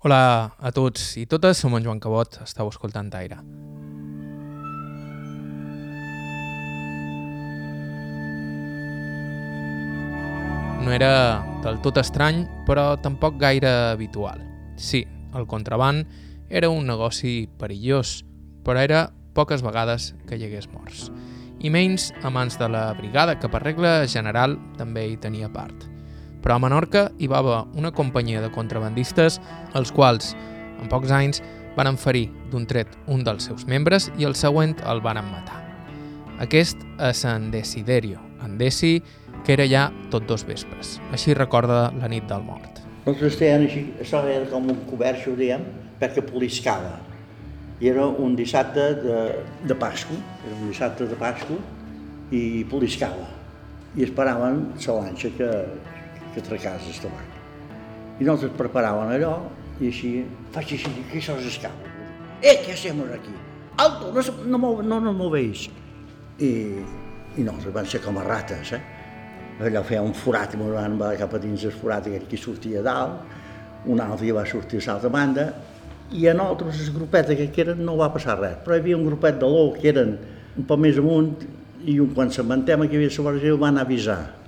Hola a tots i totes, som en Joan Cabot, estàu escoltant Aire. No era del tot estrany, però tampoc gaire habitual. Sí, el contraband era un negoci perillós, però era poques vegades que hi hagués morts. I menys a mans de la brigada, que per regla general també hi tenia part. Però a Menorca hi va haver una companyia de contrabandistes, els quals, en pocs anys, van ferir d'un tret un dels seus membres i el següent el van matar. Aquest és en Desiderio, en Desi, que era ja tot dos vespres. Així recorda la nit del mort. Nosaltres feien així, això era com un coberxo, diguem, perquè poliscava. I era un dissabte de, de Pasco, era un dissabte de Pasco, i poliscava. I esperaven la lanxa que, que tracàs el tabac. I nosaltres preparàvem allò, i així, faig així, que això s'escapa. Eh, què hacemos aquí? Alto, no, no, no nos movéis. I, i nosaltres vam ser com a rates, eh? allò feia un forat i van anar cap a dins el forat aquell que sortia dalt, un altre que va sortir a l'altra banda, i a nosaltres, el grupet que eren, no va passar res, però hi havia un grupet de l'ou que eren un poc més amunt, i un, quan s'inventem que hi havia la van avisar,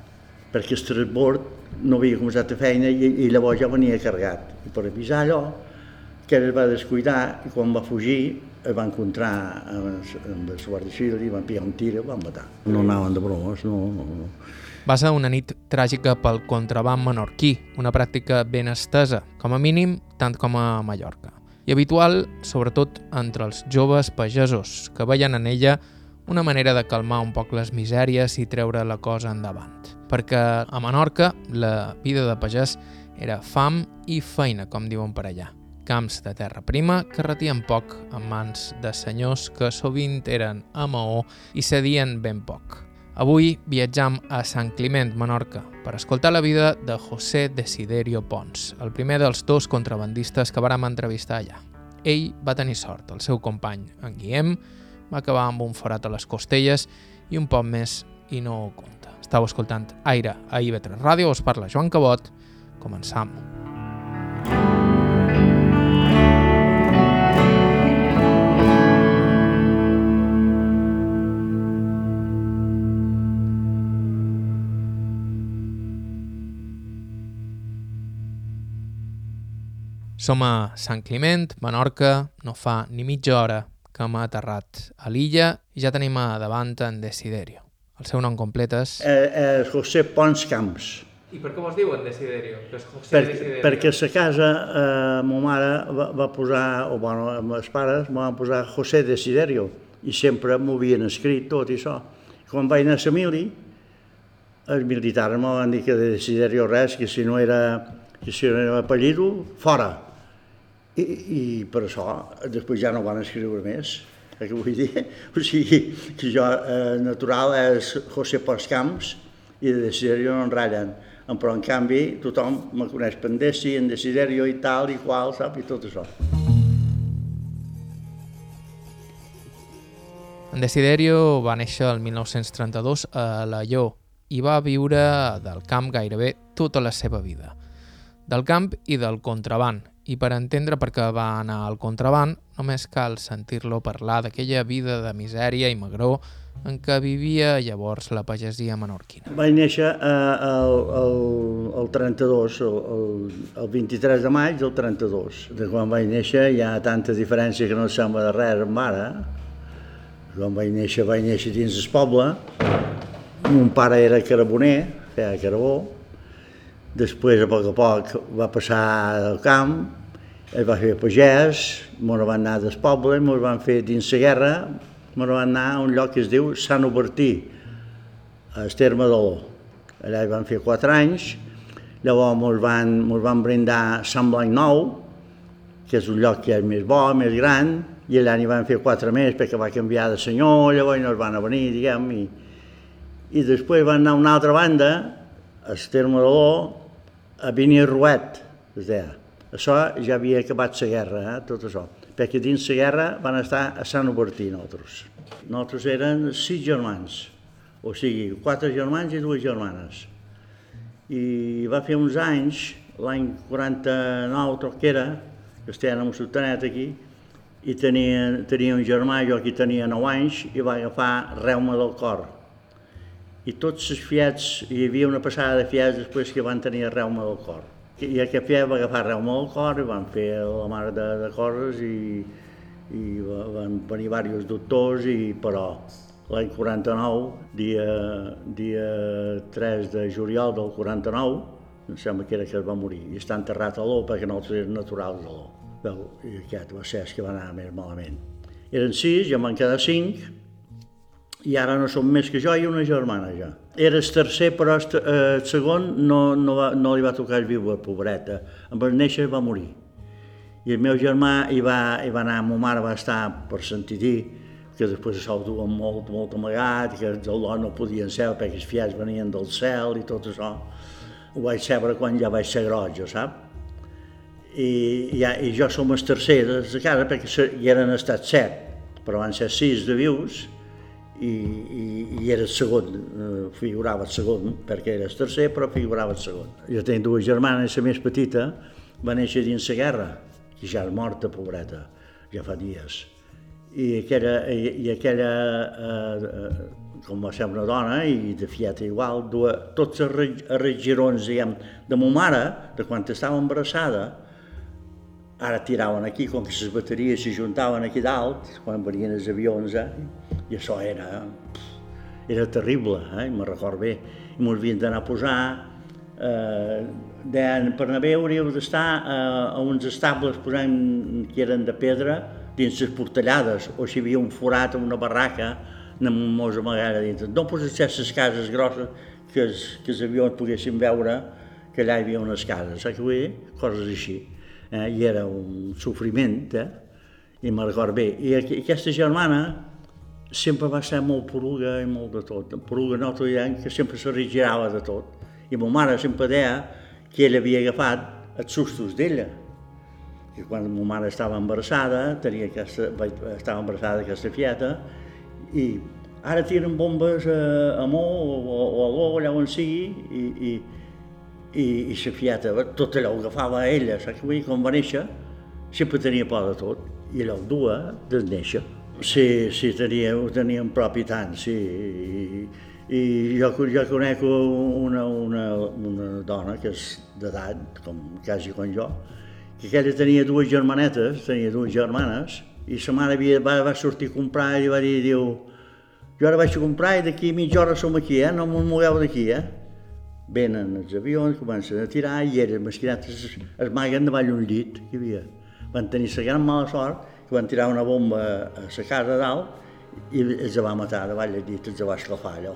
perquè el transbord no havia començat a feina i, i llavors ja venia carregat. I per avisar allò, que es va descuidar i quan va fugir es va encontrar amb, amb el guàrdia civil i van pillar un tir i van matar. No anaven de bromes, no, no, no. Va ser una nit tràgica pel contraband menorquí, una pràctica ben estesa, com a mínim tant com a Mallorca, i habitual sobretot entre els joves pagesos, que veien en ella una manera de calmar un poc les misèries i treure la cosa endavant. Perquè a Menorca la vida de pagès era fam i feina, com diuen per allà. Camps de terra prima que retien poc en mans de senyors que sovint eren a maó i cedien ben poc. Avui viatjam a Sant Climent, Menorca, per escoltar la vida de José Desiderio Pons, el primer dels dos contrabandistes que vàrem entrevistar allà. Ell va tenir sort, el seu company, en Guillem, va acabar amb un forat a les costelles i un poc més i no ho compta. Estau escoltant Aire a IB3 Ràdio, us parla Joan Cabot. Començam. Som a Sant Climent, Menorca, no fa ni mitja hora que hem aterrat a l'illa i ja tenim a davant en Desiderio. El seu nom complet és... Eh, eh, José Pons Camps. I per què vos diuen Desiderio? Que és José Per, perquè a la casa eh, ma mare va, va posar, o bueno, amb els pares me van posar José Desiderio i sempre m'ho havien escrit tot i això. Quan vaig anar a la mili, els militars me van dir que de Desiderio res, que si no era, que si no era apellido, fora. I, i per això després ja no van escriure més. Eh, que vull dir? O sigui, que jo eh, natural és José Pons Camps i de Desiderio no en ratllen. Però en canvi tothom me coneix per en Desi, en Desiderio i tal i qual, sap? I tot això. En Desiderio va néixer el 1932 a Laió i va viure del camp gairebé tota la seva vida. Del camp i del contraband. I per entendre per què va anar al contraband, només cal sentir-lo parlar d'aquella vida de misèria i magró en què vivia llavors la pagesia menorquina. Vaig néixer eh, el, el, el 32, el, el, el 23 de maig del 32. De quan vaig néixer hi ha tanta diferència que no sembla de res amb ara. Quan vaig néixer, vaig néixer dins el poble. Mon pare era caraboner, feia carbó. Després, a poc a poc, va passar al camp, ell va fer pagès, ens van anar del poble, ens van fer dins la guerra, ens van anar a un lloc que es diu Sant Obertí, a Esterma d'Oló. Allà hi van fer quatre anys, llavors ens van, mos van brindar Sant Blanc Nou, que és un lloc que és més bo, més gran, i allà n'hi van fer quatre més perquè va canviar de senyor, llavors no es van venir, diguem, i, i després van anar a una altra banda, a Esterma d'Oló, a Vini Ruet, es deia. Això ja havia acabat la guerra, eh, tot això. Perquè dins la guerra van estar a Sant Obertí, nosaltres. Nosaltres eren sis germans, o sigui, quatre germans i dues germanes. I va fer uns anys, l'any 49, tot que era, que estaven amb un sultanet aquí, i tenia, tenia un germà, jo aquí tenia 9 anys, i va agafar reuma del cor. I tots els fiats, hi havia una passada de fiats després que van tenir reuma del cor. I aquest fiat va agafar reuma del cor i van fer la mare de, de coses i, i van venir diversos doctors, i, però l'any 49, dia, dia 3 de juliol del 49, em sembla que era que es va morir, i està enterrat a l'O perquè no eren naturals a l'O. I aquest va ser el que va anar més malament. Eren sis, ja van quedar cinc, i ara no som més que jo i una germana ja. Era el tercer, però el, eh, segon no, no, va, no li va tocar el viu, pobreta. Amb el néixer va morir. I el meu germà hi va, hi va anar, ma mare va estar per sentir dir, que després se'l duen molt, molt amagat, que els al·lò no podien ser perquè els fiats venien del cel i tot això. Ho vaig saber quan ja vaig ser gros, jo sap? I, ja, i jo som el tercer de la casa perquè hi eren estat set, però van ser sis de vius i, i, i era el segon, eh, figurava el segon, perquè era el tercer, però figurava el segon. Jo tenc dues germanes, la més petita va néixer dins la guerra, que ja és morta, pobreta, ja fa dies. I aquella, i, i aquella eh, com va ser una dona i de fieta igual, duia tots els regirons, diguem, de ma mare, de quan estava embarassada, ara tiraven aquí, com que les bateries s'hi juntaven aquí dalt, quan venien els avions, eh? i això era, era terrible, eh? me'n record bé. I m'ho havien d'anar a posar, eh, deien, per anar bé hauríeu d'estar eh, a uns estables posant, que eren de pedra dins les portallades, o si hi havia un forat o una barraca, anem mos amagant dintre. No posar les cases grosses que els, que els avions poguessin veure que allà hi havia unes cases, saps què vull dir? Coses així eh, i era un sofriment, eh? i me'n record bé. I aquesta germana sempre va ser molt poruga i molt de tot. Poruga no que sempre se rigirava de tot. I ma mare sempre deia que ella havia agafat els sustos d'ella. Que quan ma mare estava embarassada, tenia aquesta, estava embarassada d'aquesta fieta, i ara tiren bombes a, a Mo o, o a l'O, allà on sigui, i, i i, i la fiata, tot allò ho agafava ella, saps vull dir? Quan va néixer, sempre tenia por de tot, i allò ho dua de néixer. Sí, sí, tenia, ho tenia en propi tant, sí. I, i jo, jo conec una, una, una dona que és d'edat, com quasi com jo, que aquella tenia dues germanetes, tenia dues germanes, i sa mare havia, va, va sortir a comprar i va dir, diu, jo ara vaig a comprar i d'aquí mitja hora som aquí, eh? no m'ho mogueu d'aquí, eh? Venen els avions, comencen a tirar i elles mesquinats es, es maguen davall un llit que hi havia. Van tenir la gran mala sort que van tirar una bomba a la casa dalt i els va matar davall el llit, els va esclafar allò.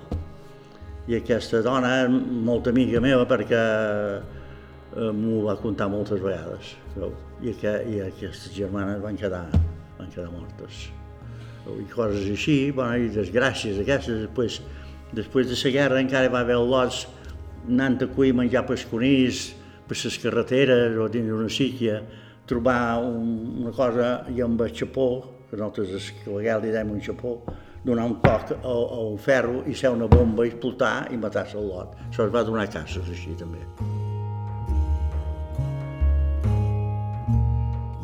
I aquesta dona és molt amiga meva perquè eh, m'ho va contar moltes vegades. I, que, I aquestes germanes van quedar, van quedar mortes. I coses així, bueno, i desgràcies aquestes. Després, després de la guerra encara va haver lots anant a cuir menjar pesconís per les carreteres o dins d'una síquia, trobar un, una cosa i amb el xapó, que nosaltres a vegades li dèiem un xapó, donar un toc a, a un ferro i ser una bomba explotar i matar-se el lot. Això es va donar casos així també.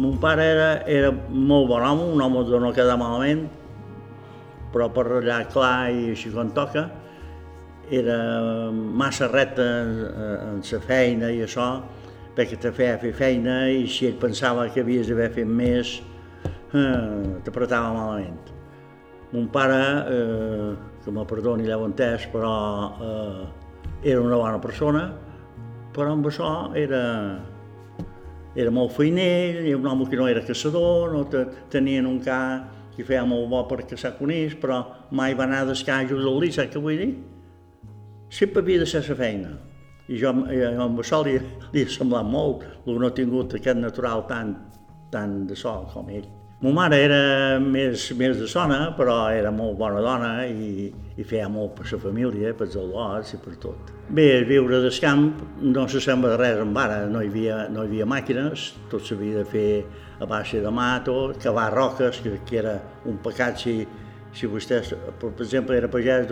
Mon pare era, era molt bon home, un home de no quedar malament, però per allà clar i així com toca, era massa recte en la feina i això, perquè te feia fer feina i si ell pensava que havies d'haver fet més, eh, t'apretava malament. Mon pare, eh, que me perdoni l'heu entès, però eh, era una bona persona, però amb això era, era molt feiner, i un home que no era caçador, no te, tenien un ca que feia molt bo per caçar conills, però mai va anar d'escajos al lit, saps què vull dir? Sempre havia de ser la feina. I jo, jo amb això li, li ha semblat molt, el no ha tingut aquest natural tan, tan de sol com ell. Ma mare era més, més de sona, però era molt bona dona i, i feia molt per la família, per els al·lots i per tot. Bé, viure del camp no se sembla de res amb ara, no hi havia, no hi havia màquines, tot s'havia de fer a base de mato, cavar roques, que, que era un pecat si, si vostè, per exemple, era pagès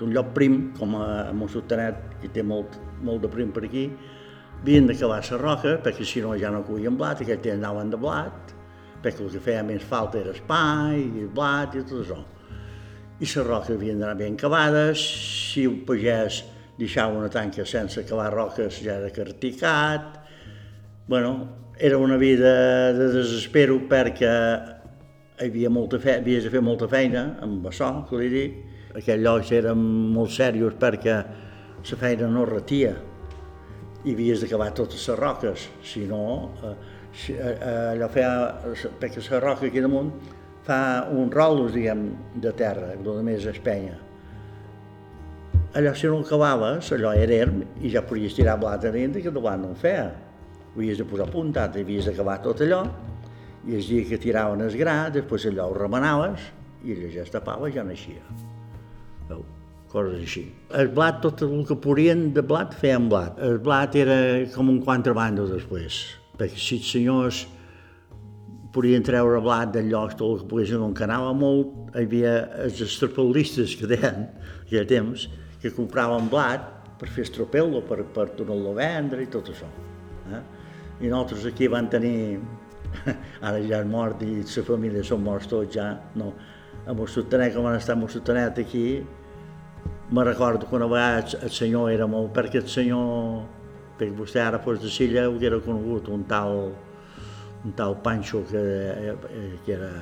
d'un lloc prim, com a Montsotanet, que té molt, molt de prim per aquí, havien d'acabar la roca, perquè si no ja no cuien blat, aquell temps anaven de blat, perquè el que feia més falta era espai, i el blat i tot això. I les roques havien d'anar ben acabades, si un pagès deixava una tanca sense acabar roques ja era carticat. bueno, era una vida de desespero perquè havia molta fe, havies de fer molta feina amb això, que li dic. Aquells llocs eren molt serios perquè la feina no retia i havies d'acabar totes les roques, si no, eh, si, eh, eh allò feia, perquè la roca aquí damunt fa un rolos, diguem, de terra, el més és penya. Allò, si no acabaves, allò era erm, i ja podies tirar blat a dintre, que blat no ho feia. Ho havies de posar puntat, havies d'acabar tot allò, i el dia que tiraven el gra, després allò ho remenaves, i allò ja es tapava i ja naixia. Coses així. El blat, tot el que podien de blat, feien blat. El blat era com un contrabando després, perquè si els senyors podien treure blat del lloc, tot el que poguessin, on anava molt, hi havia els estropel·listes que deien, aquell temps, que compraven blat per fer estropel·lo, per, per tornar-lo a vendre i tot això. Eh? I nosaltres aquí van tenir, ara ja és mort i la família són morts tots ja, no, amb el sotanet, com van estar amb el sotanet aquí, me recordo que una vegada el senyor era molt, perquè el senyor, perquè vostè ara fos de Silla, ho era conegut, un tal, un tal Pancho que, eh, que era,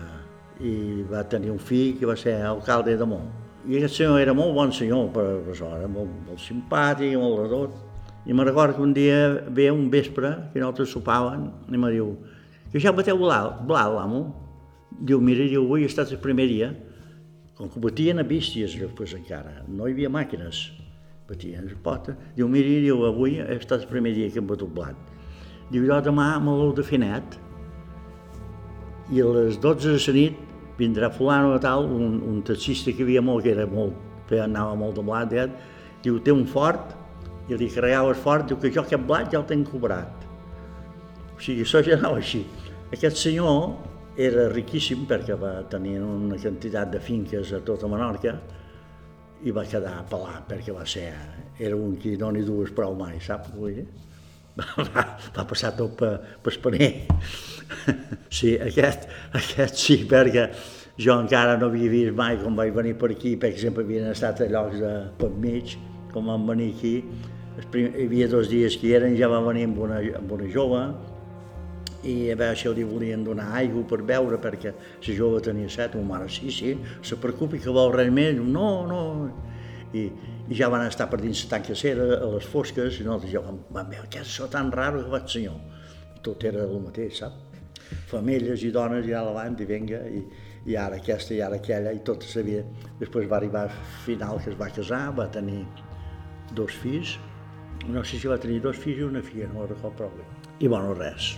i va tenir un fill que va ser alcalde de Mont. I aquest senyor era molt bon senyor, però, però era molt, molt simpàtic, molt de tot. I me recordo que un dia ve un vespre, que nosaltres sopaven, i me diu, que ja bateu blat, blat l'amo. Diu, mira, diu, avui ha estat el primer dia com que batien a bísties després encara, no hi havia màquines, batien a pota. Diu, miri, diu, avui ha estat el primer dia que hem batut blat. Diu, jo demà me l'heu de fer net i a les 12 de la nit vindrà fulano o tal, un, un taxista que havia molt, que era molt, que anava molt de blat, ja, diu, té un fort, i li el fort, diu que jo aquest blat ja el tenc cobrat. O sigui, això ja anava així. Aquest senyor era riquíssim perquè va tenir una quantitat de finques a tota Menorca i va quedar pelat perquè va ser, era un qui no n'hi dues prou mai, sap? Vull dir? Va, va passar tot per, per espaner. Sí, aquest, aquest sí, perquè jo encara no havia vist mai com vaig venir per aquí, per exemple, havien estat a llocs de per mig, com van venir aquí, hi havia dos dies que eren, ja va venir amb una, amb una jove, i a veure si li volien donar aigua per beure perquè la jove tenia set, un mare, sí, sí, se preocupi que vol res més, no, no, i, i ja van estar per dins la cera a les fosques i nosaltres ja vam, vam veure què és això tan raro que va el senyor. Tot era el mateix, sap? Famílies i dones i a davant i venga, i, i ara aquesta i ara aquella, i tot sabia. Després va arribar al final que es va casar, va tenir dos fills, no sé si va tenir dos fills i una filla, no ho recordo prou bé. I bueno, res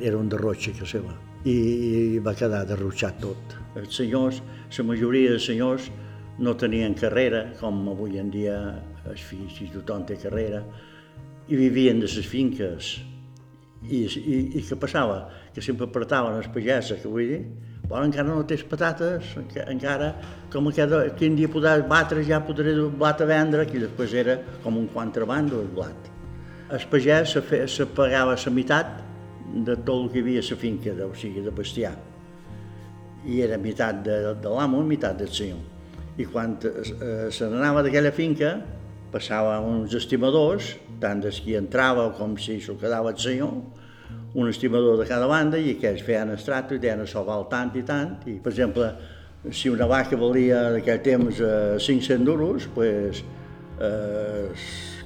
era un derrotxe que seva, i, i va quedar derrotxat tot. Els senyors, la majoria de senyors no tenien carrera, com avui en dia els fills i tothom té carrera, i vivien de les finques. I, i, i què passava? Que sempre apretaven els pageses, que vull dir, bueno, encara no tens patates, encara, com cada, quin dia podràs batre, ja podré blat a vendre, que després era com un contrabando el blat. El pagès se, fe, se pagava la meitat de tot el que hi havia a la finca, o sigui, de bestiar. I era meitat de, de l'amo i meitat del senyor. I quan eh, se n'anava d'aquella finca, passava uns estimadors, tant des qui entrava com si s'ho quedava el senyor, un estimador de cada banda i aquells feien estrato i deien això val tant i tant. I, per exemple, si una vaca valia en aquell temps eh, 500 duros, pues, eh,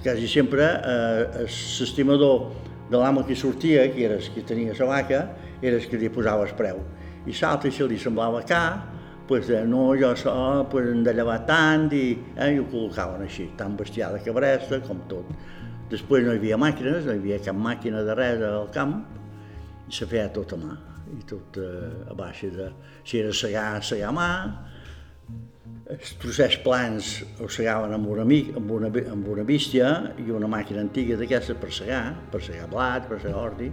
quasi sempre eh, l'estimador de l'amo que sortia, que era que tenia la vaca, era el que li posava el preu. I l'altre, si li semblava car, pues, eh, no, jo so, pues, hem de llevar tant, i, eh, i ho col·locaven així, tan bestiar de cabresta com tot. Després no hi havia màquines, no hi havia cap màquina de res al camp, i se feia tot a mà, i tot eh, a baix de... Si era segar, segar a mà, els trossets plans ho segaven amb una, amb, una, amb una bístia i una màquina antiga d'aquesta per segar, per segar blat, per segar ordi,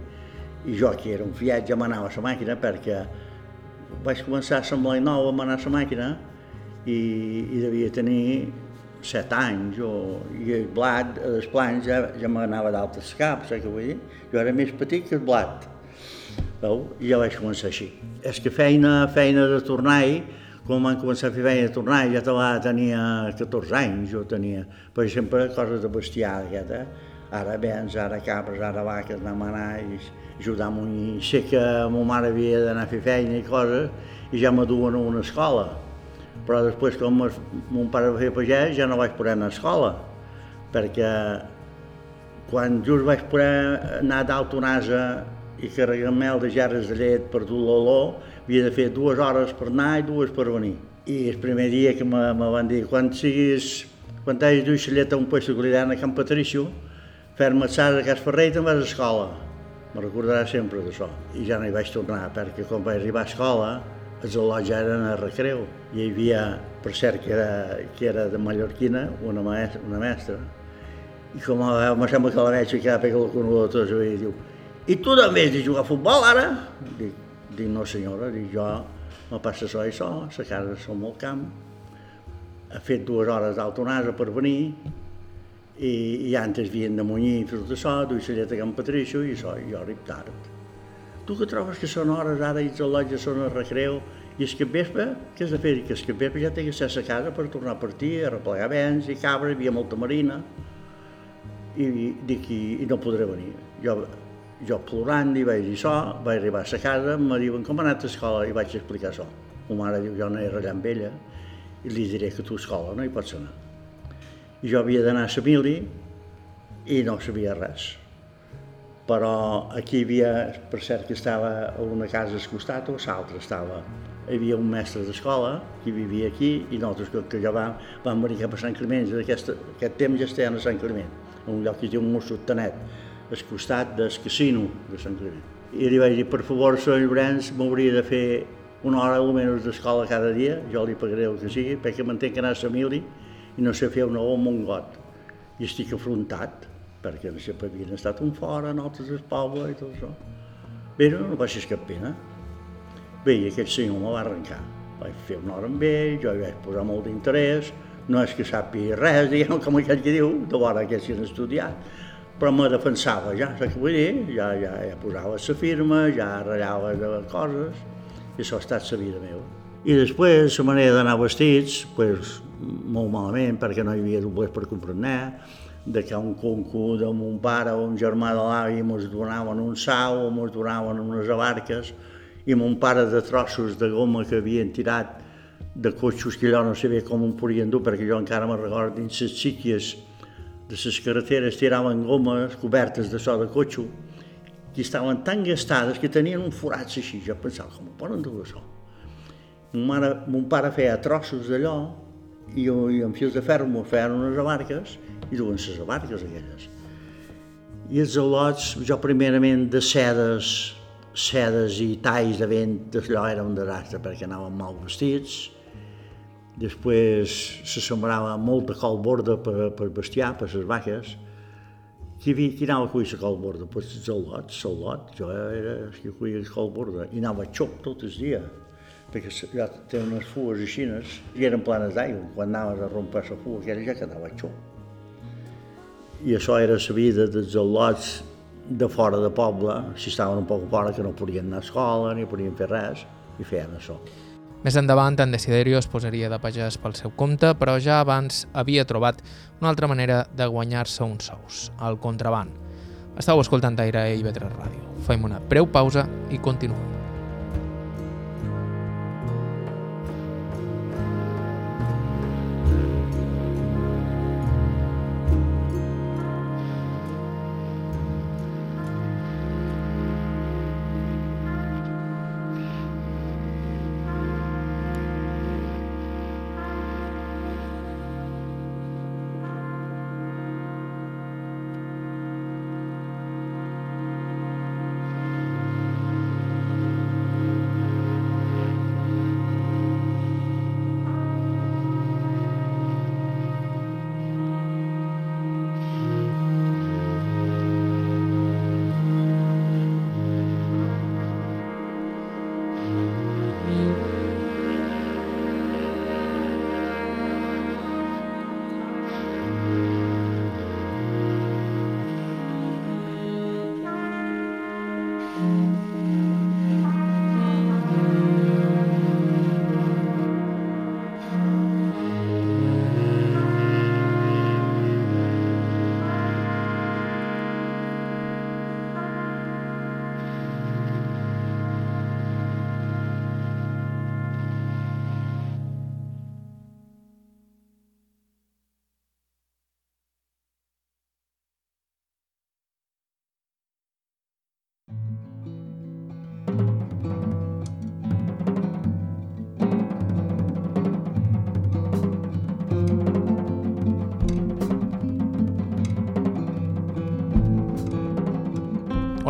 i jo, que era un fiat, ja m'anava la màquina perquè vaig començar a semblar nova, a anar a la màquina i, i devia tenir set anys, o, i el blat, els plans ja, ja m'anava d'altres caps, saps què vull dir? Jo era més petit que el blat. Veu? I ja vaig començar així. És que feina, feina de tornar-hi, quan van començar a fer feina de tornar, ja tenia 14 anys, jo tenia, per exemple, coses de bestiar, aquesta, ara bens, ara cabres, ara vaques, anem a anar i ajudar a munyir. Sé que ma mare havia d'anar a fer feina i coses, i ja m'aduen a una escola. Però després, com mon pare va fer pagès, ja no vaig poder anar a escola, perquè quan just vaig poder anar d'Altonasa i carregar mel de gerres de llet per dur l'olor, havia de fer dues hores per anar i dues per venir. I el primer dia que me, me van dir, quan siguis, quan t'hagis duit la llet a un puesto que li a Camp Patricio, fer-me assar a Cas Ferrer i te'n vas a escola. Me recordarà sempre d'això. I ja no hi vaig tornar, perquè quan vaig arribar a escola, els al·lots eren a recreu. I hi havia, per cert, que era, que era de mallorquina, una, maestra, una mestra. I com a me sembla que la veig ficar perquè la coneguda tots i diu i tu també has de jugar a futbol ara? Dic, dic no senyora, dic jo me passa això i això, la casa som al camp, he fet dues hores d'autonasa per venir, i, i antes havien de munyir i tot això, duia la llet a Can Patricio i això, i jo arrib tard. Tu que trobes que són hores ara i els al·lotges són a recreu i que vespre, què has de fer? Que és que vespre ja té que ser a casa per tornar a partir, a replegar vents i cabra, hi havia molta marina i dic, i, i no podré venir. Jo, jo plorant i vaig dir això, vaig arribar a la casa, em diuen com ha anat a escola i vaig explicar això. Ma mare diu, jo he ratllat amb ella i li diré que tu a escola no hi pots anar. I jo havia d'anar a la mili i no sabia res. Però aquí hi havia, per cert, que estava una casa al costat o l'altra estava. Hi havia un mestre d'escola que vivia aquí i nosaltres, que, que ja vam, vam venir cap a Sant Climent, aquest, aquest temps ja estem a Sant Climent, en un lloc que es diu Mossotanet, al costat del casino de Sant Climent. I li vaig dir, per favor, senyor Llorenç, m'hauria de fer una hora almenys d'escola cada dia, jo li pagaré el que sigui, perquè m'entenc que anar a mili i no sé fer una O un got. I estic afrontat, perquè no sé, havien estat un fora, nosaltres al poble i tot això. Bé, no, no ser cap pena. Bé, i aquell senyor me va arrencar. Vaig fer una hora amb ell, jo hi vaig posar molt d'interès, no és que sàpiga res, diguem, com aquell que diu, de vora que s'hi han estudiat, però me defensava ja, saps què vull dir? Ja, ja, ja posava la firma, ja ratllava de coses, i això ha estat la vida meva. I després, la manera d'anar vestits, pues, molt malament, perquè no hi havia doblers per comprar de que un concu de mon pare o un germà de l'avi ens donaven un sau o ens donaven unes abarques i mon pare de trossos de goma que havien tirat de cotxos que allò no sabia com em podien dur, perquè jo encara me recordo dins les xiquies de les carreteres tiraven gomes cobertes de so de cotxo que estaven tan gastades que tenien un forat així. Jo pensava, com ho poden dur això? Mon, mare, mon pare feia trossos d'allò i, i amb fils de ferro m'ho feien unes abarques i duen les abarques aquelles. I els al·lots, jo primerament de sedes, sedes i talls de vent, allò era un desastre perquè anaven mal vestits. Després se sembrava molta col borda per, per bestiar, per les vaques. Qui, qui anava a cuir la col borda? Pues al·lots, l'al·lot. Jo era el que cuia col borda. I anava a xoc tot el dia perquè ja té unes fugues així i eren planes d'aigua. Quan anaves a rompar la fuga, aquella ja quedava xo. I això era la vida dels al·lots de fora de poble, si estaven un poc fora que no podien anar a escola ni podien fer res, i feien això. Més endavant, en Desiderio es posaria de pagès pel seu compte, però ja abans havia trobat una altra manera de guanyar-se uns sous, el contraband. Estau escoltant Aire i Vetres Ràdio. Fem una breu pausa i continuem.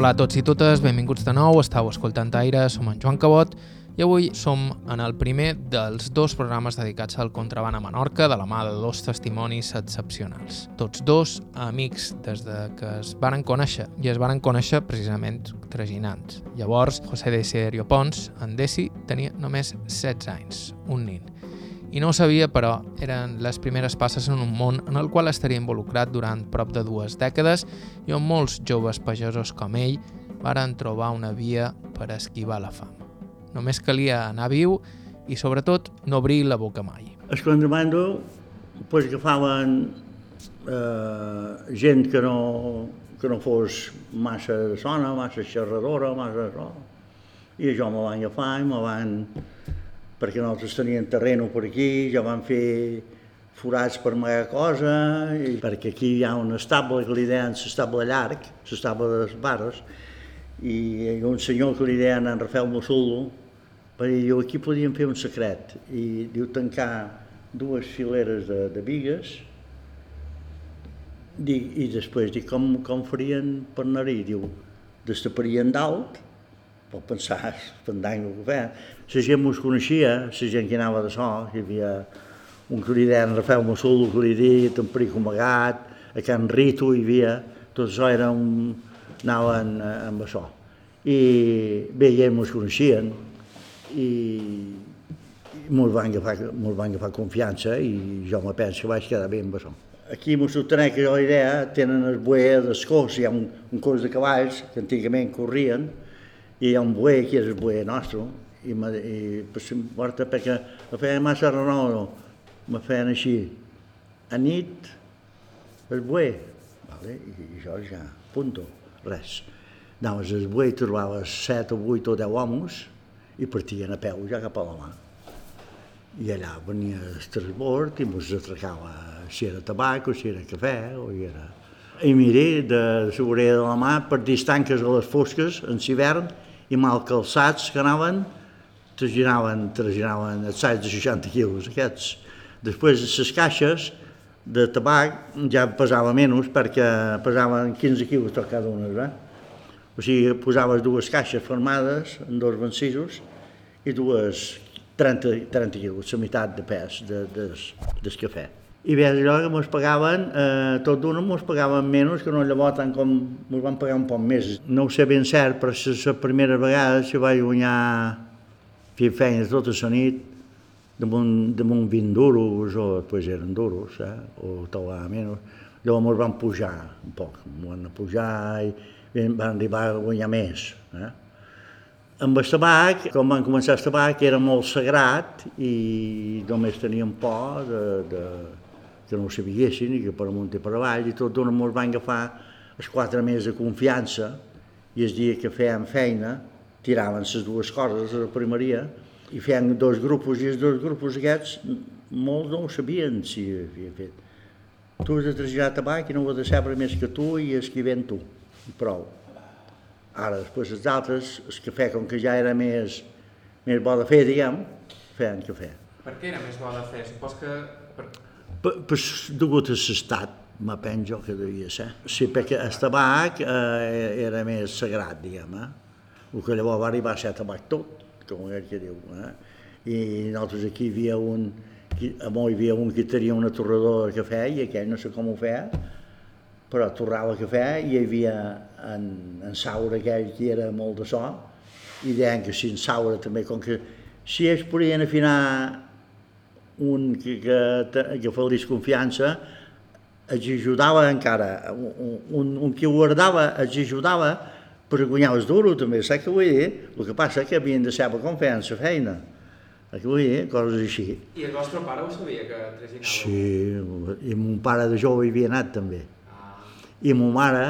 Hola a tots i totes, benvinguts de nou, estàu escoltant Aire, som en Joan Cabot i avui som en el primer dels dos programes dedicats al contraband a Menorca de la mà de dos testimonis excepcionals. Tots dos amics des de que es varen conèixer i es varen conèixer precisament traginants. Llavors, José Desiderio Pons, en Desi, tenia només 16 anys, un nin i no ho sabia, però eren les primeres passes en un món en el qual estaria involucrat durant prop de dues dècades i on molts joves pagesos com ell varen trobar una via per esquivar la fam. Només calia anar viu i, sobretot, no obrir la boca mai. El contrabando pues, agafaven eh, gent que no, que no fos massa sona, massa xerradora, massa. I això me van agafar i me van perquè nosaltres teníem terreno per aquí, ja vam fer forats per amagar cosa, i perquè aquí hi ha un estable que li deien l'estable llarg, l'estable de les barres, i un senyor que li deien en Rafael Mossullo, perquè diu, aquí podíem fer un secret, i diu tancar dues fileres de, de vigues, dic, i després dic, com, com farien per anar-hi? Diu, destaparien dalt, pot pensar, pendant el que feien. La gent mos coneixia, la gent que anava de so, hi havia un que li deien Rafael Massulo, que li deia Temperico Magat, a Can Rito hi havia, tot això era un... anaven eh, amb això. I bé, ja mos coneixien i, i mos van, agafar, mos van agafar confiança i jo me penso que vaig quedar bé amb això. Aquí a Mossotanek, jo la idea, tenen el buer d'escós, hi ha un, un cos de cavalls que antigament corrien, i hi ha un buer, que és el buer nostre, i, me, i per porta perquè me feien massa renou, me feien així, a nit, el buer, vale? I, i això ja, punto, res. Anaves al buer i trobaves set o vuit o deu homes i partien a peu ja cap a la mà. I allà venia el transbord i mos atracava si era tabac o si era cafè o si era... I mire, de la de la mà, per distanques a les fosques, en l'hivern, i mal calçats que anaven, traginaven, traginaven assaig de 60 quilos aquests. Després les caixes de tabac ja pesava menys perquè pesaven 15 quilos tot cada una. Eh? O sigui, posaves dues caixes formades en dos vencisos i dues 30, 30 quilos, la meitat de pes de, de, del cafè. I bé, allò que ens pagaven, eh, tot d'una ens pagaven menys, que no llavors tant com ens van pagar un poc més. No ho sé ben cert, però la primera vegada que vaig guanyar fent feines tota la nit damunt, damunt 20 duros, o després eren duros, eh? o talava menys. Llavors ens van pujar un poc, ens van pujar i, van arribar a guanyar més. Eh? Amb el tabac, quan van començar el tabac, era molt sagrat i només teníem por de, de, que no ho sabiguessin i que per amunt i per avall i tot d'una ens van agafar els quatre mesos de confiança i el dia que feien feina tiraven les dues coses a la primeria i feien dos grups i els dos grups aquests molts no ho sabien si havia fet. Tu has de traslladar tabac i no ho has de saber més que tu i esquivent tu, i prou. Ara, després els altres, el cafè, com que ja era més, més bo de fer, diguem, feien cafè. Per què era més bo de fer? Supos que... Per per, degut a l'estat, me penso que devia ser. Sí, perquè el tabac eh, era més sagrat, diguem, eh? El que llavors va arribar a ser tabac tot, com aquell que diu. Eh? I nosaltres aquí hi havia un, a Mó hi havia un que tenia una torradora de cafè i aquell no sé com ho feia, però torrava cafè i hi havia en, en Saura aquell que era molt de so i deien que si en Saura també, com que si ells podien afinar un que, que, que fa desconfiança els ajudava encara, un, un, un que guardava els ajudava per guanyar els duros també, saps què vull dir? El que passa és que havien de saber com feien la feina. Què vull dir? Coses així. I el vostre pare ho sabia, que traginava? Sí, i mon pare de jove hi havia anat també. Ah. I mon mare,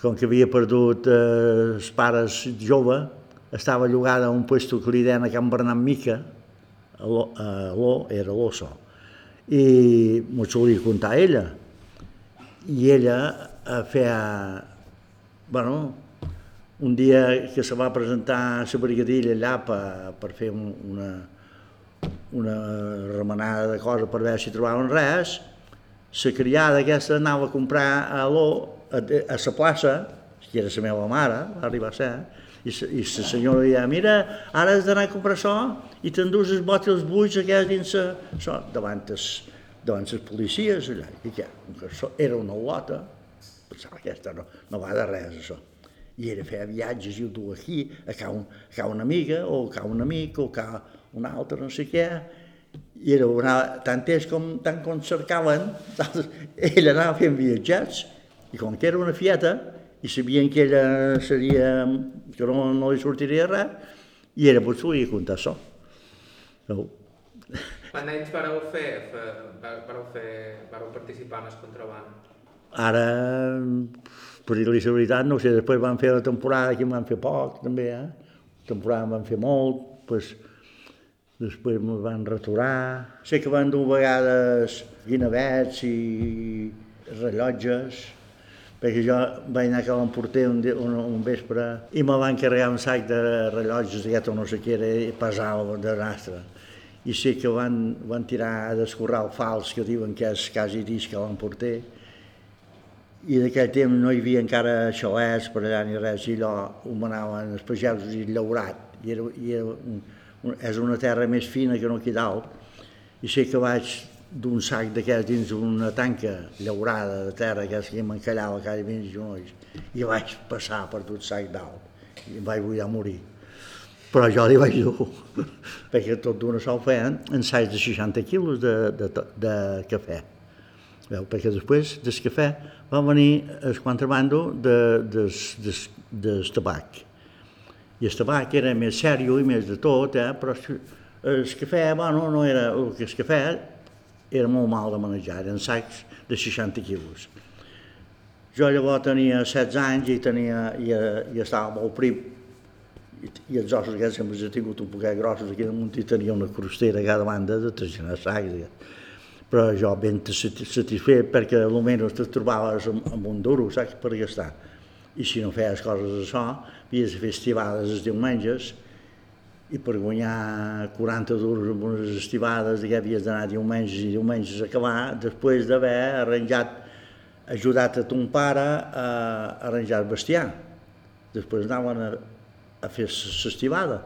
com que havia perdut eh, els pares jove, estava llogada a un puesto que li deien a Can Bernat Mica, l'O era l'Oso. I m'ho solia contar ella. I ella feia, bueno, un dia que se va presentar a la brigadilla allà per, per fer un, una, una remenada de coses per veure si trobaven res, la criada aquesta anava a comprar a l'O, a, a la plaça, que era la meva mare, va arribar a ser, i la senyora deia, mira, ara has d'anar a comprar això i t'endús els bòtils buits aquells dins això, davant els, davant els policies allà. I què? Això era una lota, pensava que aquesta no, no va de res, això. I era fer viatges i ho du aquí, a ca, un, a ca una amiga, o a ca un amic, o a ca un altre, no sé què, i era una, tant ells com, tant com cercaven, ell anava fent viatjats, i com que era una fieta, i sabien que ella seria, que no, no li sortiria res, i era potser li contar això. No. Quant anys vareu fer, vareu, fer, vareu participar en el contraband? Ara, per dir-li la veritat, no sé, després van fer la temporada, que en van fer poc, també, eh? La temporada en van fer molt, pues, després me van retorar. Sé que van dur vegades guinavets i rellotges, perquè jo vaig anar a l'emporter un, un, un vespre i me van carregar un sac de rellotges d'aquest o no sé què era, pesava de rastre. I sé que van, van tirar a descorral fals, que diuen que és quasi disc a l'emporter, i d'aquell temps no hi havia encara xalets per allà ni res, i allò ho manaven els pagesos i llaurat, i, era, i era un, un, és una terra més fina que no aquí dalt, i sé que vaig d'un sac d'aquests dins una tanca llaurada de terra, que que m'encallava cada vint genolls, i vaig passar per tot sac dalt, i em vaig voler morir. Però jo li vaig dur, perquè tot d'una sol feien ensaigs de 60 quilos de, de, de cafè. Veu? Perquè després del cafè va venir el contrabando de, de, de, de, de tabac. I el tabac era més sèrio i més de tot, eh? però el cafè, bueno, no era... El que el cafè era molt mal de manejar, eren sacs de 60 quilos. Jo llavors tenia 16 anys i, tenia, i, i estava molt prim, i, i els ossos aquests sempre he tingut un poquet grossos, aquí damunt i tenia una crostera a cada banda de 300 sacs. Però jo ben satisfet perquè almenys te trobaves amb, amb un duro, saps, per gastar. I si no feies coses d'això, havies de fer estivades els diumenges, i per guanyar 40 duros amb unes estivades que havies d'anar diumenges i diumenges a acabar després d'haver arranjat, ajudat a ton pare a arranjar el bestiar. Després anaven a, a fer l'estivada.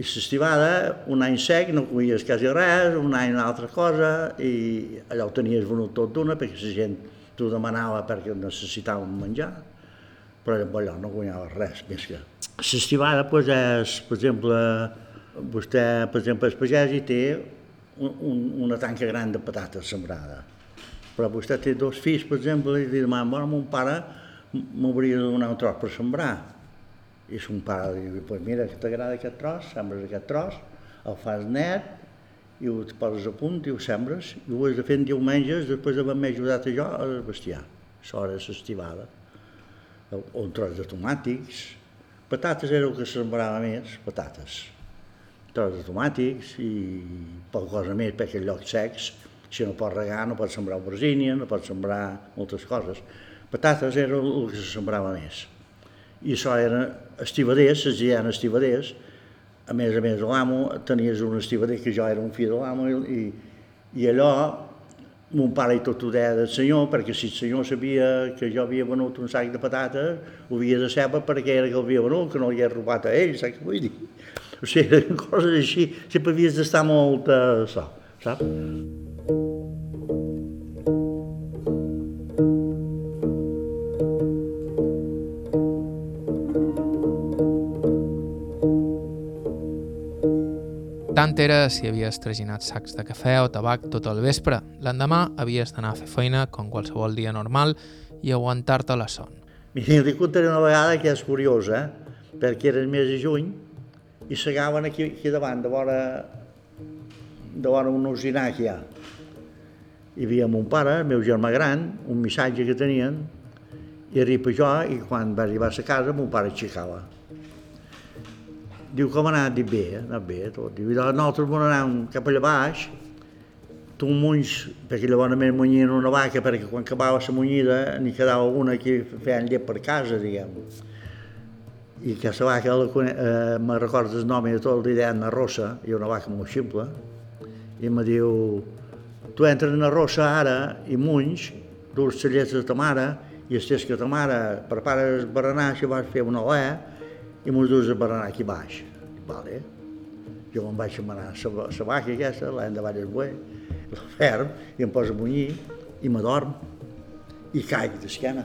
I l'estivada, un any sec, no coies quasi res, un any una altra cosa, i allò ho tenies venut tot d'una, perquè la gent t'ho demanava perquè necessitàvem menjar, però allò no guanyava res més que L'estivada pues, és, per exemple, vostè, per exemple, el pagès hi té un, un, una tanca gran de patates sembrada. Però vostè té dos fills, per exemple, i li demana, bueno, mon pare m'hauria de donar un tros per sembrar. I son pare li diu, pues mira, que t'agrada aquest tros, sembres aquest tros, el fas net, i ho poses a punt i ho sembres, i ho has de fer en diumenges després d'haver-me ajudat a jo a bestiar. Això era l'estivada. Un tros de tomàtics, Patates era el que sembrava més, patates. Tros de tomàtics i poca cosa més, perquè en llocs secs, si no pots regar, no pots sembrar albergínia, no pots sembrar moltes coses. Patates era el que se sembrava més. I això era estivaders, es deien estivaders, a més a més l'amo, tenies un estivader que jo era un fill de l'amo i, i allò mon pare i tot ho deia del senyor, perquè si el senyor sabia que jo havia venut un sac de patates, ho havia de saber perquè era que el havia venut, que no li robat a ell, saps què vull dir? O sigui, coses així, sempre havies d'estar molt uh, això, saps? Tant era si havies traginat sacs de cafè o tabac tot el vespre. L'endemà havies d'anar a fer feina com qualsevol dia normal i aguantar-te la son. Mira, li contaré una vegada que és curiosa, eh? perquè era el mes de juny i segaven aquí, aquí davant, de vora, de vora un usinar que hi ha. Hi havia mon pare, el meu germà gran, un missatge que tenien, i arriba jo, i quan va arribar a casa, mon pare aixecava. Diu, com ha anat? Dic, bé, ha anat bé, tot. Diu, nosaltres vam anar cap allà baix, tu munys, perquè llavors només munyien una vaca, perquè quan acabava la munyida n'hi quedava una que feien llet per casa, diguem. I que la vaca, eh, me recordo el nom i tot, li deien la rossa, i una vaca molt ximple, i em diu, tu entres en la rossa ara i munys, durs la llet de ta mare, i estàs que ta mare prepara el berenar, si vas fer una olea, i mos dus el berenar aquí baix. Vale. Jo me'n vaig manar la vaca aquesta, l'hem de ballar el buey, la ferm, i em poso a munyir, i m'adorm, i caig d'esquena,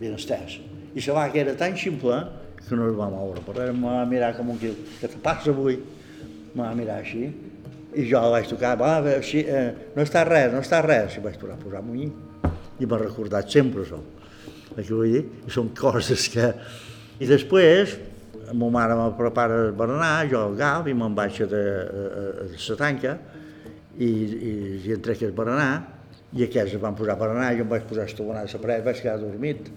ben estès. I la vaca era tan ximple que no es va moure, però em va mirar com un quil, què te passa avui? Em va mirar així, i jo vaig tocar, va, així, eh, no està res, no està res, i vaig tornar a posar a munyir. I m'ha recordat sempre això. Que vull dir, són coses que... I després, ma mare me prepara el berenar, jo agaf i me'n vaig a, la tanca i, i, i entrec el berenar i aquests van posar berenar, jo em vaig posar estovanar a la paret, vaig quedar dormit.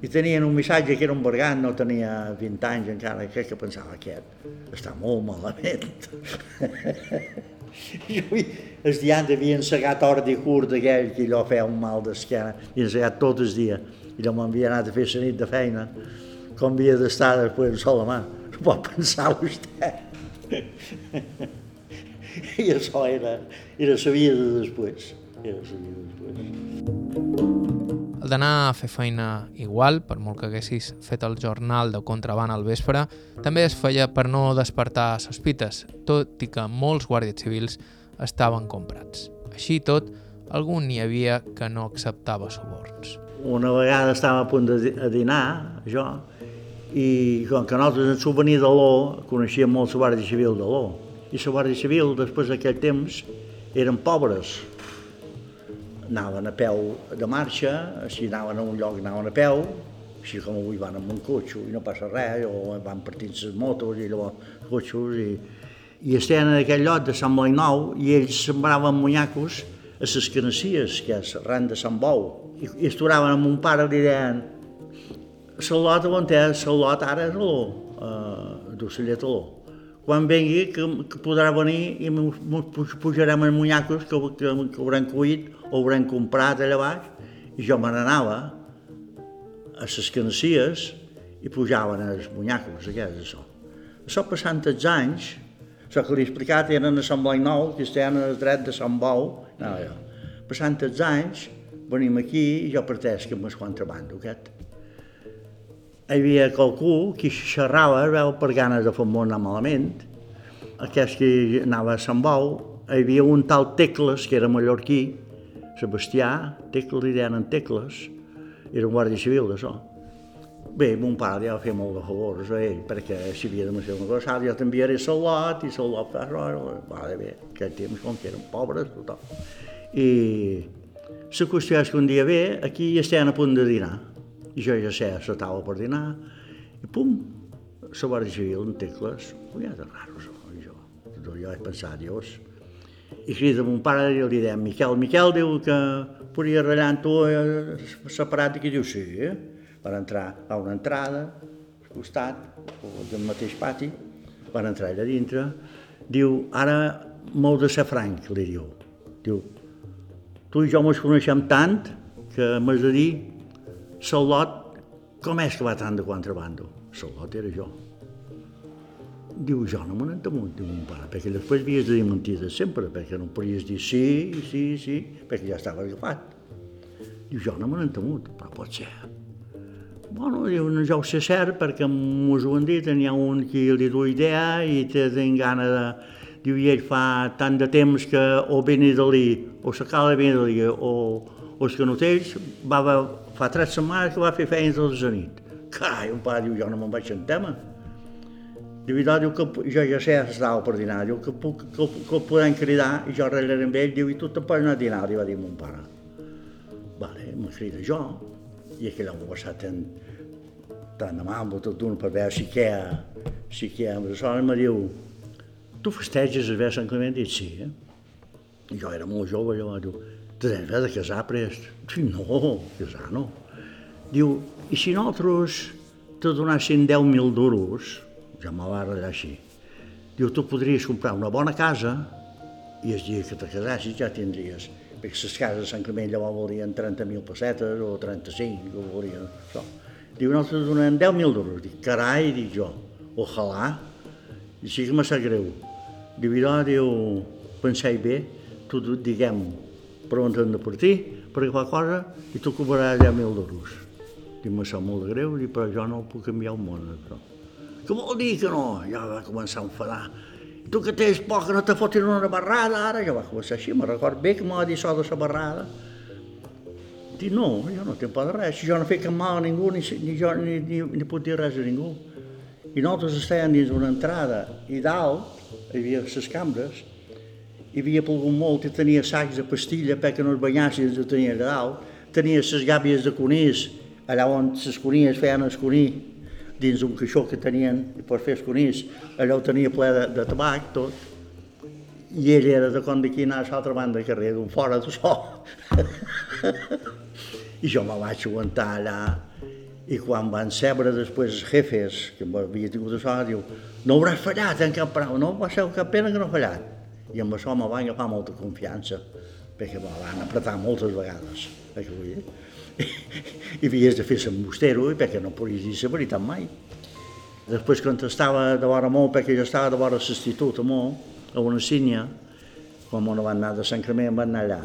I tenien un missatge que era un bergant, no tenia 20 anys encara, crec que pensava aquest està molt malament. I el dia havien segat ordi curt d'aquell que allò feia un mal d'esquena, i ensegat tot el dia, i allò m'havia anat a fer la nit de feina com havia d'estar després en sola mà. Ho pot pensar vostè. I això era, era la vida de després. Era la vida de després. El d'anar a fer feina igual, per molt que haguessis fet el jornal de contraband al vespre, també es feia per no despertar sospites, tot i que molts guàrdies civils estaven comprats. Així tot, algun hi havia que no acceptava suborns. Una vegada estava a punt de dinar, jo, i com que nosaltres en souvenir de l'O coneixíem molt la Guàrdia Civil de l'O. I la Guàrdia Civil després d'aquell temps eren pobres. Anaven a peu de marxa, si anaven a un lloc anaven a peu, així com avui van amb un cotxe i no passa res, o van partint les motos i llavors cotxos, i, i estaven en aquell lloc de Sant Boi Nou i ells sembraven munyacos a les canacies, que és arran de Sant Bou, i, i esturaven amb un pare i li deien Salot on és, Salot ara és l'O, uh, d'Ocellet a l'O. Quan vengui, que, que podrà venir i ens pujarem els munyacos que, que, que haurem cuit o haurem comprat allà baix, i jo me n'anava a les canacies i pujaven els munyacos, aquests, això. Això passant els anys, això que li he explicat eren a Sant Blanc Nou, que estaven al dret de Sant Bou, no, jo. Passant els anys, venim aquí i jo parteix amb el contrabando aquest hi havia qualcú que xerrava, veu, per ganes de fer anar malament, aquest que anava a Sant Bou, hi havia un tal Tecles, que era mallorquí, Sebastià, Tecles li deien Tecles, era un guàrdia civil d'això. Bé, mon pare ja va fer molt de favors a ell, perquè si havia de fer una cosa, jo t'enviaré lot, i res, va bé, aquell temps com que eren pobres, tothom. I la qüestió és que un dia ve, aquí estem a punt de dinar, i jo ja sé, a la taula per dinar, i pum, la Guàrdia Civil en tecles, ja de raro, això, i jo, jo vaig pensar, Dios. I crida mon pare i li deia, Miquel, Miquel diu que podria ratllar amb tu eh, separat, i que diu, sí, eh? per entrar a una entrada, al costat, del mateix pati, van entrar allà dintre, diu, ara m'heu de ser franc, li diu. Diu, tu i jo mos coneixem tant que m'has de dir Salot, com és que va tant de contrabando? Salot era jo. Diu, jo no me n'he temut, diu mon pare, perquè després havies de dir mentides sempre, perquè no podies dir sí, sí, sí, perquè ja estava agafat. Diu, jo no me n'he temut, però pot ser. Bueno, diu, no, ja ho sé cert, perquè m'ho han dit, n'hi ha un que li du idea i té gana de... Diu, i ell fa tant de temps que o Benidalí, o la cala de Benidalí, o, o els canotells, va fa tres setmanes que va fer feines tota la nit. Carai, un pare diu, jo no me'n vaig en tema. Diu, i diu que jo ja sé que estava per dinar, diu que, puc, que, que el podem cridar, i jo arreglaré amb ell, diu, i tu te'n pots anar a dinar, li va dir mon pare. Vale, me crida jo, i aquell home va estar tan, tan amable tot d'un per veure si què, si què, això me diu, tu festeges ve Sant Clement? I sí, eh? Jo era molt jove, jo, diu, deves de casar prest. Sí, no, casar no. Diu, i si nosaltres te donassin 10.000 duros, ja me va arreglar així, diu, tu podries comprar una bona casa i el dia que te casassis ja tindries, perquè les cases de Sant Clement llavors volien 30.000 pessetes o 35, o volien això. Diu, nosaltres donem 10.000 duros. Dic, carai, dic jo, ojalà. I sí que me sap greu. Diu, i diu, penseu bé, tu diguem, per on hem de partir, per agafar cosa, i tu cobraràs ja mil d'euros. Dic, me sap molt de greu, dic, però jo no puc canviar el món, això. Què vol dir que no? Ja va començar a enfadar. I tu que tens por que no te fotin una barrada, ara ja va començar així, me record bé que m'ha dit això de la barrada. Dic, no, jo no tinc por de res, jo no he cap mal a ningú, ni, ni jo ni, ni, ni puc dir res a ningú. I nosaltres estàvem dins una entrada i dalt hi havia les cambres, hi havia plogut molt i tenia sacs de pastilla perquè no es banyassin, ho tenia allà dalt, tenia les gàbies de conills, allà on les conilles feien el conill, dins un caixó que tenien per fer els conills, allò ho tenia ple de, de tabac, tot, i ell era de com d'aquí anar a l'altra banda del carrer, d'un fora de sol. I jo me vaig aguantar allà i quan van sebre després els jefes, que havia tingut això, diu, no hauràs fallat en cap paraula, no va ser cap pena que no fallat. I amb això me van agafar molta confiança, perquè me van apretar moltes vegades, perquè vull dir. I havies de fer l'embustero, perquè no podies dir la veritat mai. Després, quan estava de vora molt, perquè jo estava de vora l'institut molt, a una sínia, quan no van anar de Sant Cremé, em van anar allà.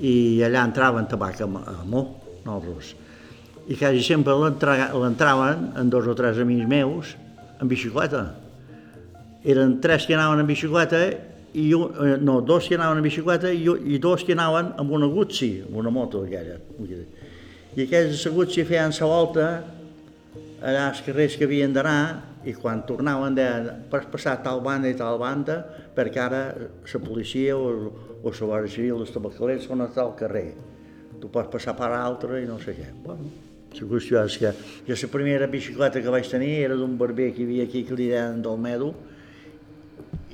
I allà entraven tabac a, a molt, nosaltres i quasi sempre l'entraven en dos o tres amics meus en bicicleta. Eren tres que anaven en bicicleta i un, eh, no, dos que anaven en bicicleta i, i dos que anaven amb una Guzzi, amb una moto aquella. I aquells de Guzzi feien la volta allà als carrers que havien d'anar i quan tornaven deien per passar tal banda i tal banda perquè ara la policia o, o la Guàrdia Civil, els tabacalers són a tal carrer. Tu pots passar per altre i no sé què. Bueno, la qüestió és que jo la primera bicicleta que vaig tenir era d'un barber que hi havia aquí que li deien del Medo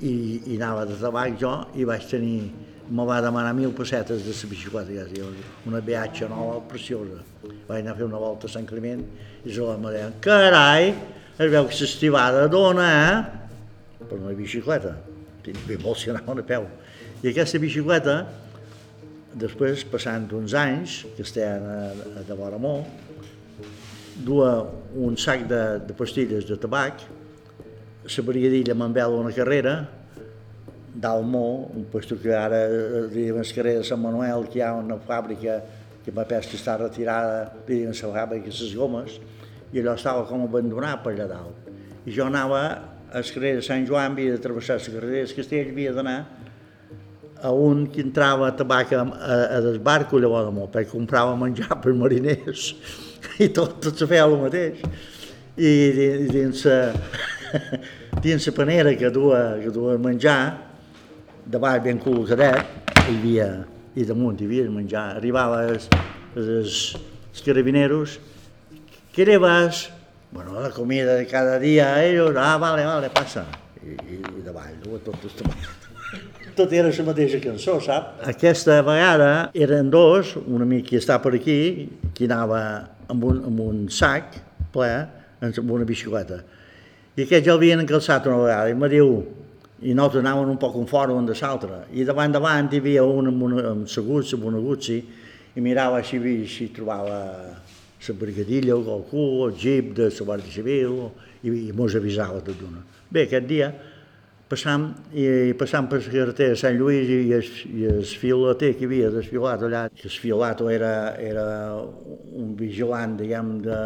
i, i anava de tabac jo i vaig tenir, me va demanar mil pessetes de la bicicleta, ja una viatge nova preciosa. Vaig anar a fer una volta a Sant Climent i se me deien, carai, es veu que s'estivada dona, eh? Per una bicicleta. Ben molt si anaven a peu. I aquesta bicicleta, després, passant uns anys, que estem a, a vora molt, duia un sac de, de pastilles de tabac, la brigadilla m'envela una carrera, d'Almó, un puesto que ara diuen el carrer de Sant Manuel, que hi ha una fàbrica que ma pesca està retirada, diuen la fàbrica les gomes, i allò estava com abandonat per allà dalt. I jo anava al carrer de Sant Joan, havia de travessar la carrera del Castell, havia d'anar a un que entrava a tabac a, a, a desbarco llavors perquè comprava menjar per mariners i tot, tot se feia el mateix. I, dins, dins la panera que duia, que duia menjar, davall ben col·locadet, hi havia, i damunt hi havia menjar, arribava els, els, els carabineros, què llevas? Bueno, la comida de cada dia, ellos, ah, vale, vale, passa. I, i, i davall, duia tot tabac tot era la mateixa cançó, sap? Aquesta vegada eren dos, un amic que està per aquí, que anava amb un, amb un sac ple, amb una bicicleta. I aquests ja l'havien encalçat una vegada, i me diu, i nosaltres anàvem un poc en fora un de l'altre. I davant davant hi havia un amb, una, amb seguts, amb una gutsi, i mirava si, si trobava la brigadilla o qualcú, el jeep de la Guàrdia Civil, i, i mos avisava tot d'una. Bé, aquest dia passam, i passam per la carretera de Sant Lluís i el, i el filoter que hi havia desfilat allà, que el filato era, era un vigilant, diguem, de,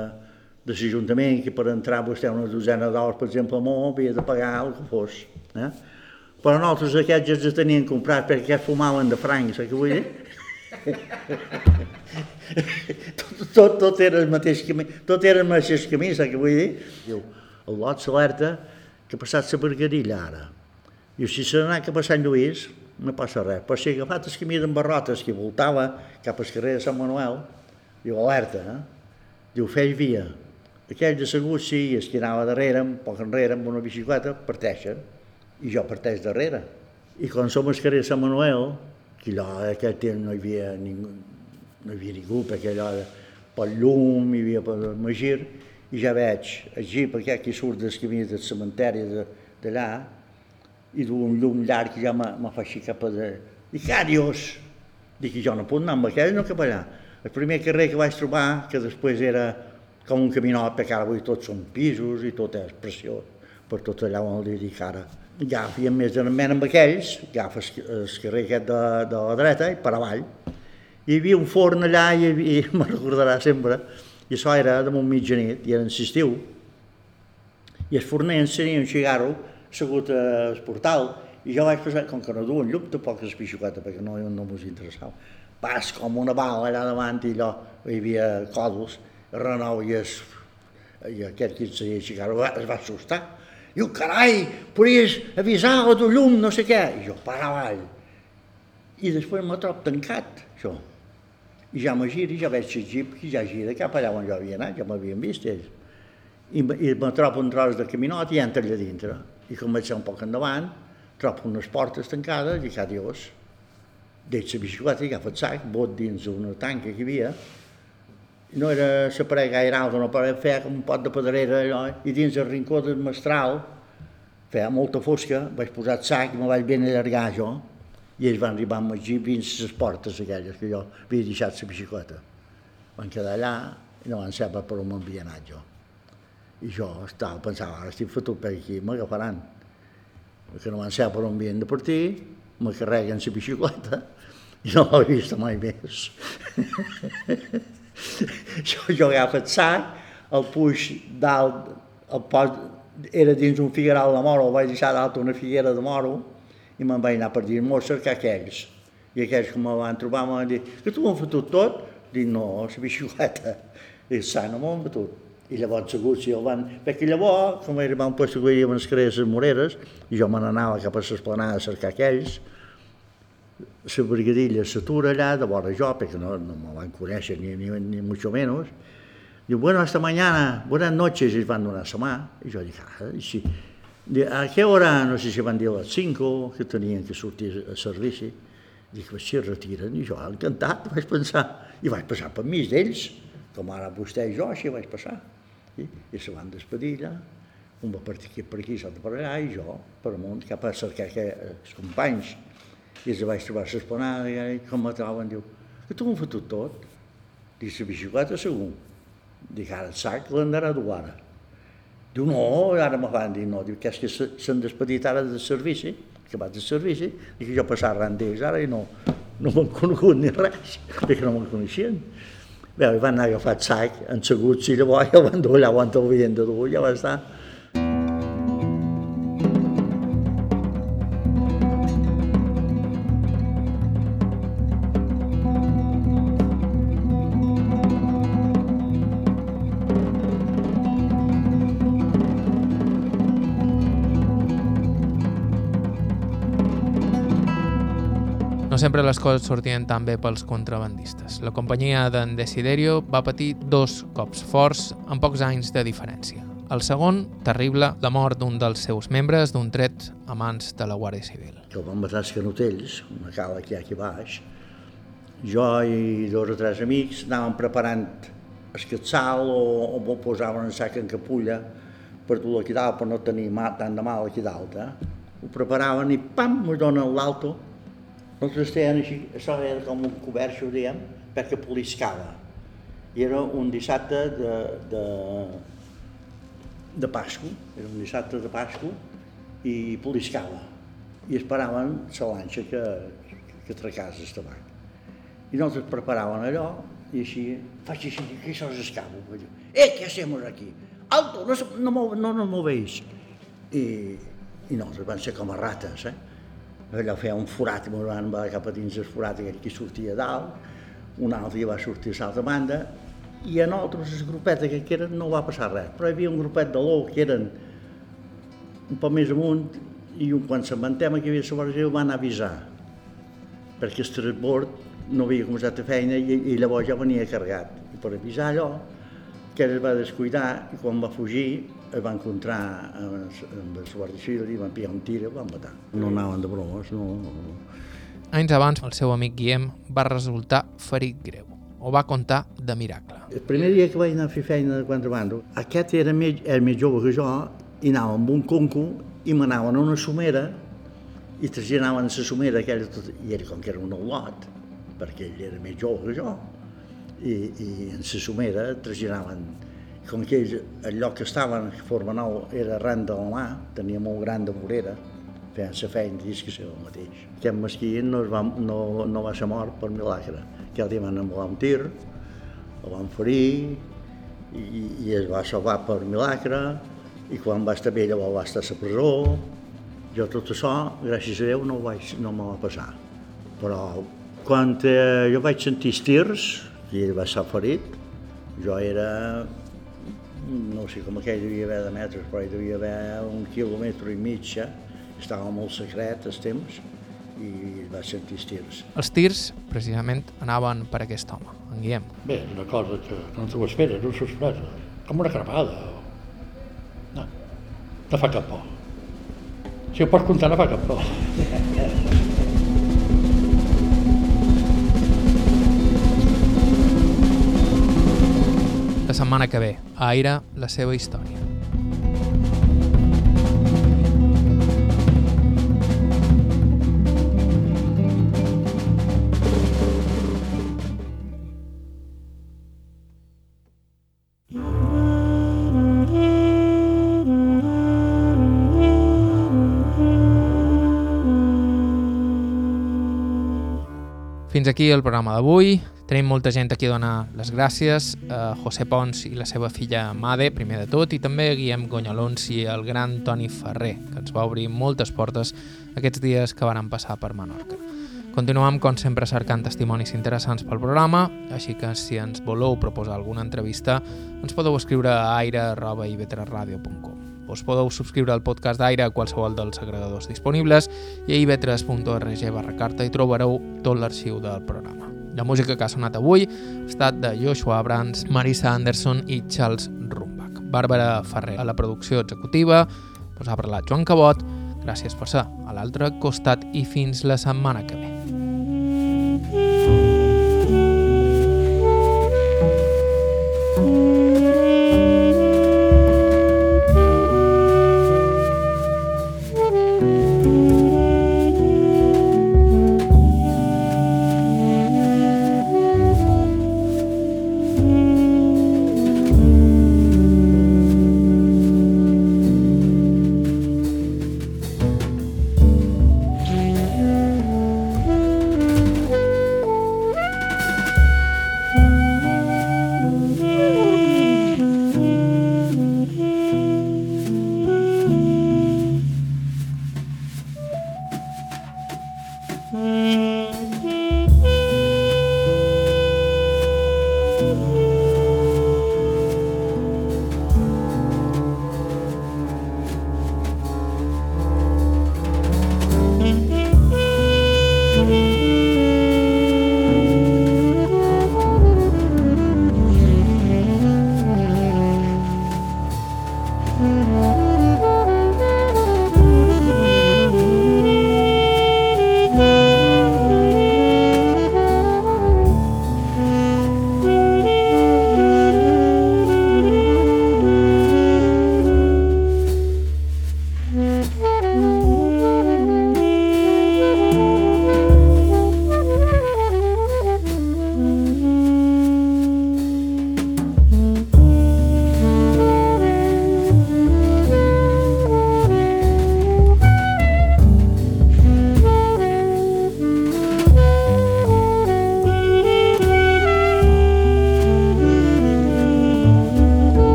de l'Ajuntament, que per entrar vostè una dosena d'hores, per exemple, molt, havia de pagar el que fos. Eh? Però nosaltres aquests els tenien comprat perquè aquests fumaven de francs, saps què vull dir? tot, tot, tot era el mateix camí, tot era el mateix camí, saps què vull dir? Diu, el lot s'alerta que ha passat la bergadilla ara. I si s'ha anat cap a Sant Lluís, no passa res. Però si ha agafat el camí d'en Barrotes, que voltava cap al carrer de Sant Manuel, diu, alerta, eh? Diu, feix via. Aquell de segur, sí, es que anava darrere, un poc enrere, amb una bicicleta, parteixen. I jo parteix darrere. I quan som al carrer de Sant Manuel, que allò, aquell temps no hi havia ningú, no hi havia ningú, perquè allò pel llum, hi havia pel magir, i ja veig el jeep aquest que surt del camí del cementeri d'allà i du un llum llarg que ja me fa així cap a... De... Dic, adiós! Dic, jo no puc anar amb aquell, no cap allà. El primer carrer que vaig trobar, que després era com un caminot, perquè ara avui tots són pisos i tot és preciós, per tot allà on li dic ara. Ja fèiem més de amb aquells, agafes el carrer aquest de, de la dreta i per avall, hi havia un forn allà i, i me recordarà sempre, i això era de un mitjanit, i era en l'estiu, i el forner ens tenia un cigarro assegut al portal, i jo vaig pensar, com que no duen llum, tampoc és pixocata, perquè no, no m'ho interessava. Vas com una bala allà davant i allò, hi havia còdols, renou i, es, i aquest que ens tenia el cigarro es va assustar. Diu, carai, podries avisar o tu llum, no sé què. I jo, per avall. I després me trobo tancat, això. I ja me giro, ja veig el jeep que ja gira cap allà on jo havia anat, ja m'havien vist ells. I, I me trobo un tros de caminot i entra allà dintre. I com vaig ser un poc endavant, trobo unes portes tancades i que adiós. Deixo la bicicleta i agafo el sac, bot dins una tanca que hi havia, no era la paret gaire alta, no paret feia com un pot de pedrera allò, i dins el rincó del mestral feia molta fosca, vaig posar el sac i me vaig ben allargar jo, i ells van arribar amb el jeep dins les portes aquelles que jo havia deixat la bicicleta. Van quedar allà i no van saber per on m'havia anat jo. I jo estava, pensava, ara estic fotut per aquí, m'agafaran. Perquè no van saber per on havien de partir, me carreguen la bicicleta i no l'he vist mai més. jo, jo agafo el sac, el puix dalt, el post, era dins un figueral de moro, el vaig deixar dalt una figuera de moro, i me'n vaig anar per dir, m'ho cercar aquells. I aquells que me van trobar m'han dit, que tu m'ho fotut tot? Dic, no, la bicicleta. I sa, no m'ho han fotut. I llavors segur si el van... Perquè llavors, com era un lloc que hi havia les crees moreres, i jo me n'anava cap a l'esplanada a cercar aquells, la brigadilla s'atura allà de vora jo, perquè no, no me van conèixer ni, ni, ni mucho menos. Diu, bueno, hasta mañana, buenas noches, i van donar la mà. I jo dic, ah, i si, a què hora, no sé si van dir a les 5, que tenien que sortir a servici. Dic, si es retiren, i jo, encantat, vaig pensar, i vaig passar per mig d'ells, com ara vostè i jo, així vaig passar. I, i se van despedir allà, un va partir aquí per aquí, l'altre per allà, i jo per amunt cap a cercar els companys i els vaig trobar l'esplanada i com me troben, diu, que tu m'ho fotut tot? Dic, la bicicleta segur. Dic, ara el sac l'andarà a dur ara. Diu, no, ara me fan dir, no, diu, que és que s'han despedit ara del servici, que vaig del servici, i que jo passava arran d'ells ara i no, no m'han conegut ni res, perquè no me'n coneixien. Bé, van anar a agafar el sac, enseguts, i llavors ja van dur allà on havien de dur, ja va estar. Sempre les coses sortien tan bé pels contrabandistes. La companyia d'en Desiderio va patir dos cops forts en pocs anys de diferència. El segon, terrible, la mort d'un dels seus membres d'un tret a mans de la Guàrdia Civil. Que van matar els canotells, una cala que hi ha aquí baix. Jo i dos o tres amics anàvem preparant el quetzal o, o posaven en sac en capulla per dur aquí dalt, per no tenir tant de mal aquí dalt. Eh? Ho preparaven i pam, ens donen l'alto nosaltres feien així, això era com un cobert, ho diem, perquè poliscava. I era un dissabte de, de, de Pasco, era un dissabte de Pasco, i poliscava. I esperaven la lanxa que, que tracàs el tabac. I nosaltres preparàvem allò, i així, faig així, que això és escavo. Eh, què hacemos aquí? Alto, no, no, no, no movéis. I, i nosaltres van ser com a rates, eh? Allò feia un forat i van va cap a dins el forat aquell que sortia dalt, un altre va sortir a l'altra banda, i a nosaltres, el grupet que eren, no va passar res, però hi havia un grupet de l'ou que eren un poc més amunt, i quan se'n que hi havia la Guàrdia va anar a avisar, perquè el transbord no havia començat a feina i, i llavors ja venia carregat. I per avisar allò, que es va descuidar i quan va fugir es va encontrar amb, amb el Guàrdia Civil i van pillar un tir i el van matar. No anaven de bromes, no, no. Anys abans, el seu amic Guillem va resultar ferit greu. Ho va contar de miracle. El primer dia que vaig anar a fer feina de contrabando, aquest era més, era més jove que jo i anava amb un conco i m'anaven a una somera i trasllanaven a la somera aquella tot, i ell com que era un olot, perquè ell era més jove que jo, i, i en la somera trasllanaven com que ells, el lloc que estaven, Nou, era arran de la mà, tenia molt gran de vorera, feien la feina, dius que ser el mateix. Aquest mesquí no, va, no, no va ser mort per milagre, que dia van envolar un tir, el van ferir i, i es va salvar per milagre i quan va estar bé llavors va estar a la presó. Jo tot això, gràcies a Déu, no, vaig, no me va passar. Però quan eh, jo vaig sentir els tirs, i ell va estar ferit, jo era, no sé com aquell devia haver de metres, però hi devia haver un quilòmetre i mig, estava molt secret els temps, i va sentir els tirs. Els tirs, precisament, anaven per aquest home, en Guillem. Bé, una cosa que no t'ho esperes, una sorpresa, com una crepada. No, no fa cap por. Si ho pots comptar, no fa cap por. Setmana que ve, a Aire, la seva història. Fins aquí el programa d'avui. Tenim molta gent aquí a donar les gràcies a José Pons i la seva filla Made, primer de tot, i també a Guillem Gonyalons i el gran Toni Ferrer, que ens va obrir moltes portes aquests dies que varen passar per Menorca. Continuem, com sempre, cercant testimonis interessants pel programa, així que si ens voleu proposar alguna entrevista, ens podeu escriure a aire.ivetresradio.com. Us podeu subscriure al podcast d'Aire a qualsevol dels agregadors disponibles i a ivetres.org barra carta hi trobareu tot l'arxiu del programa. La música que ha sonat avui ha estat de Joshua Abrams, Marisa Anderson i Charles Rumbach. Bàrbara Ferrer a la producció executiva, us ha parlat Joan Cabot, gràcies per ser a l'altre costat i fins la setmana que ve.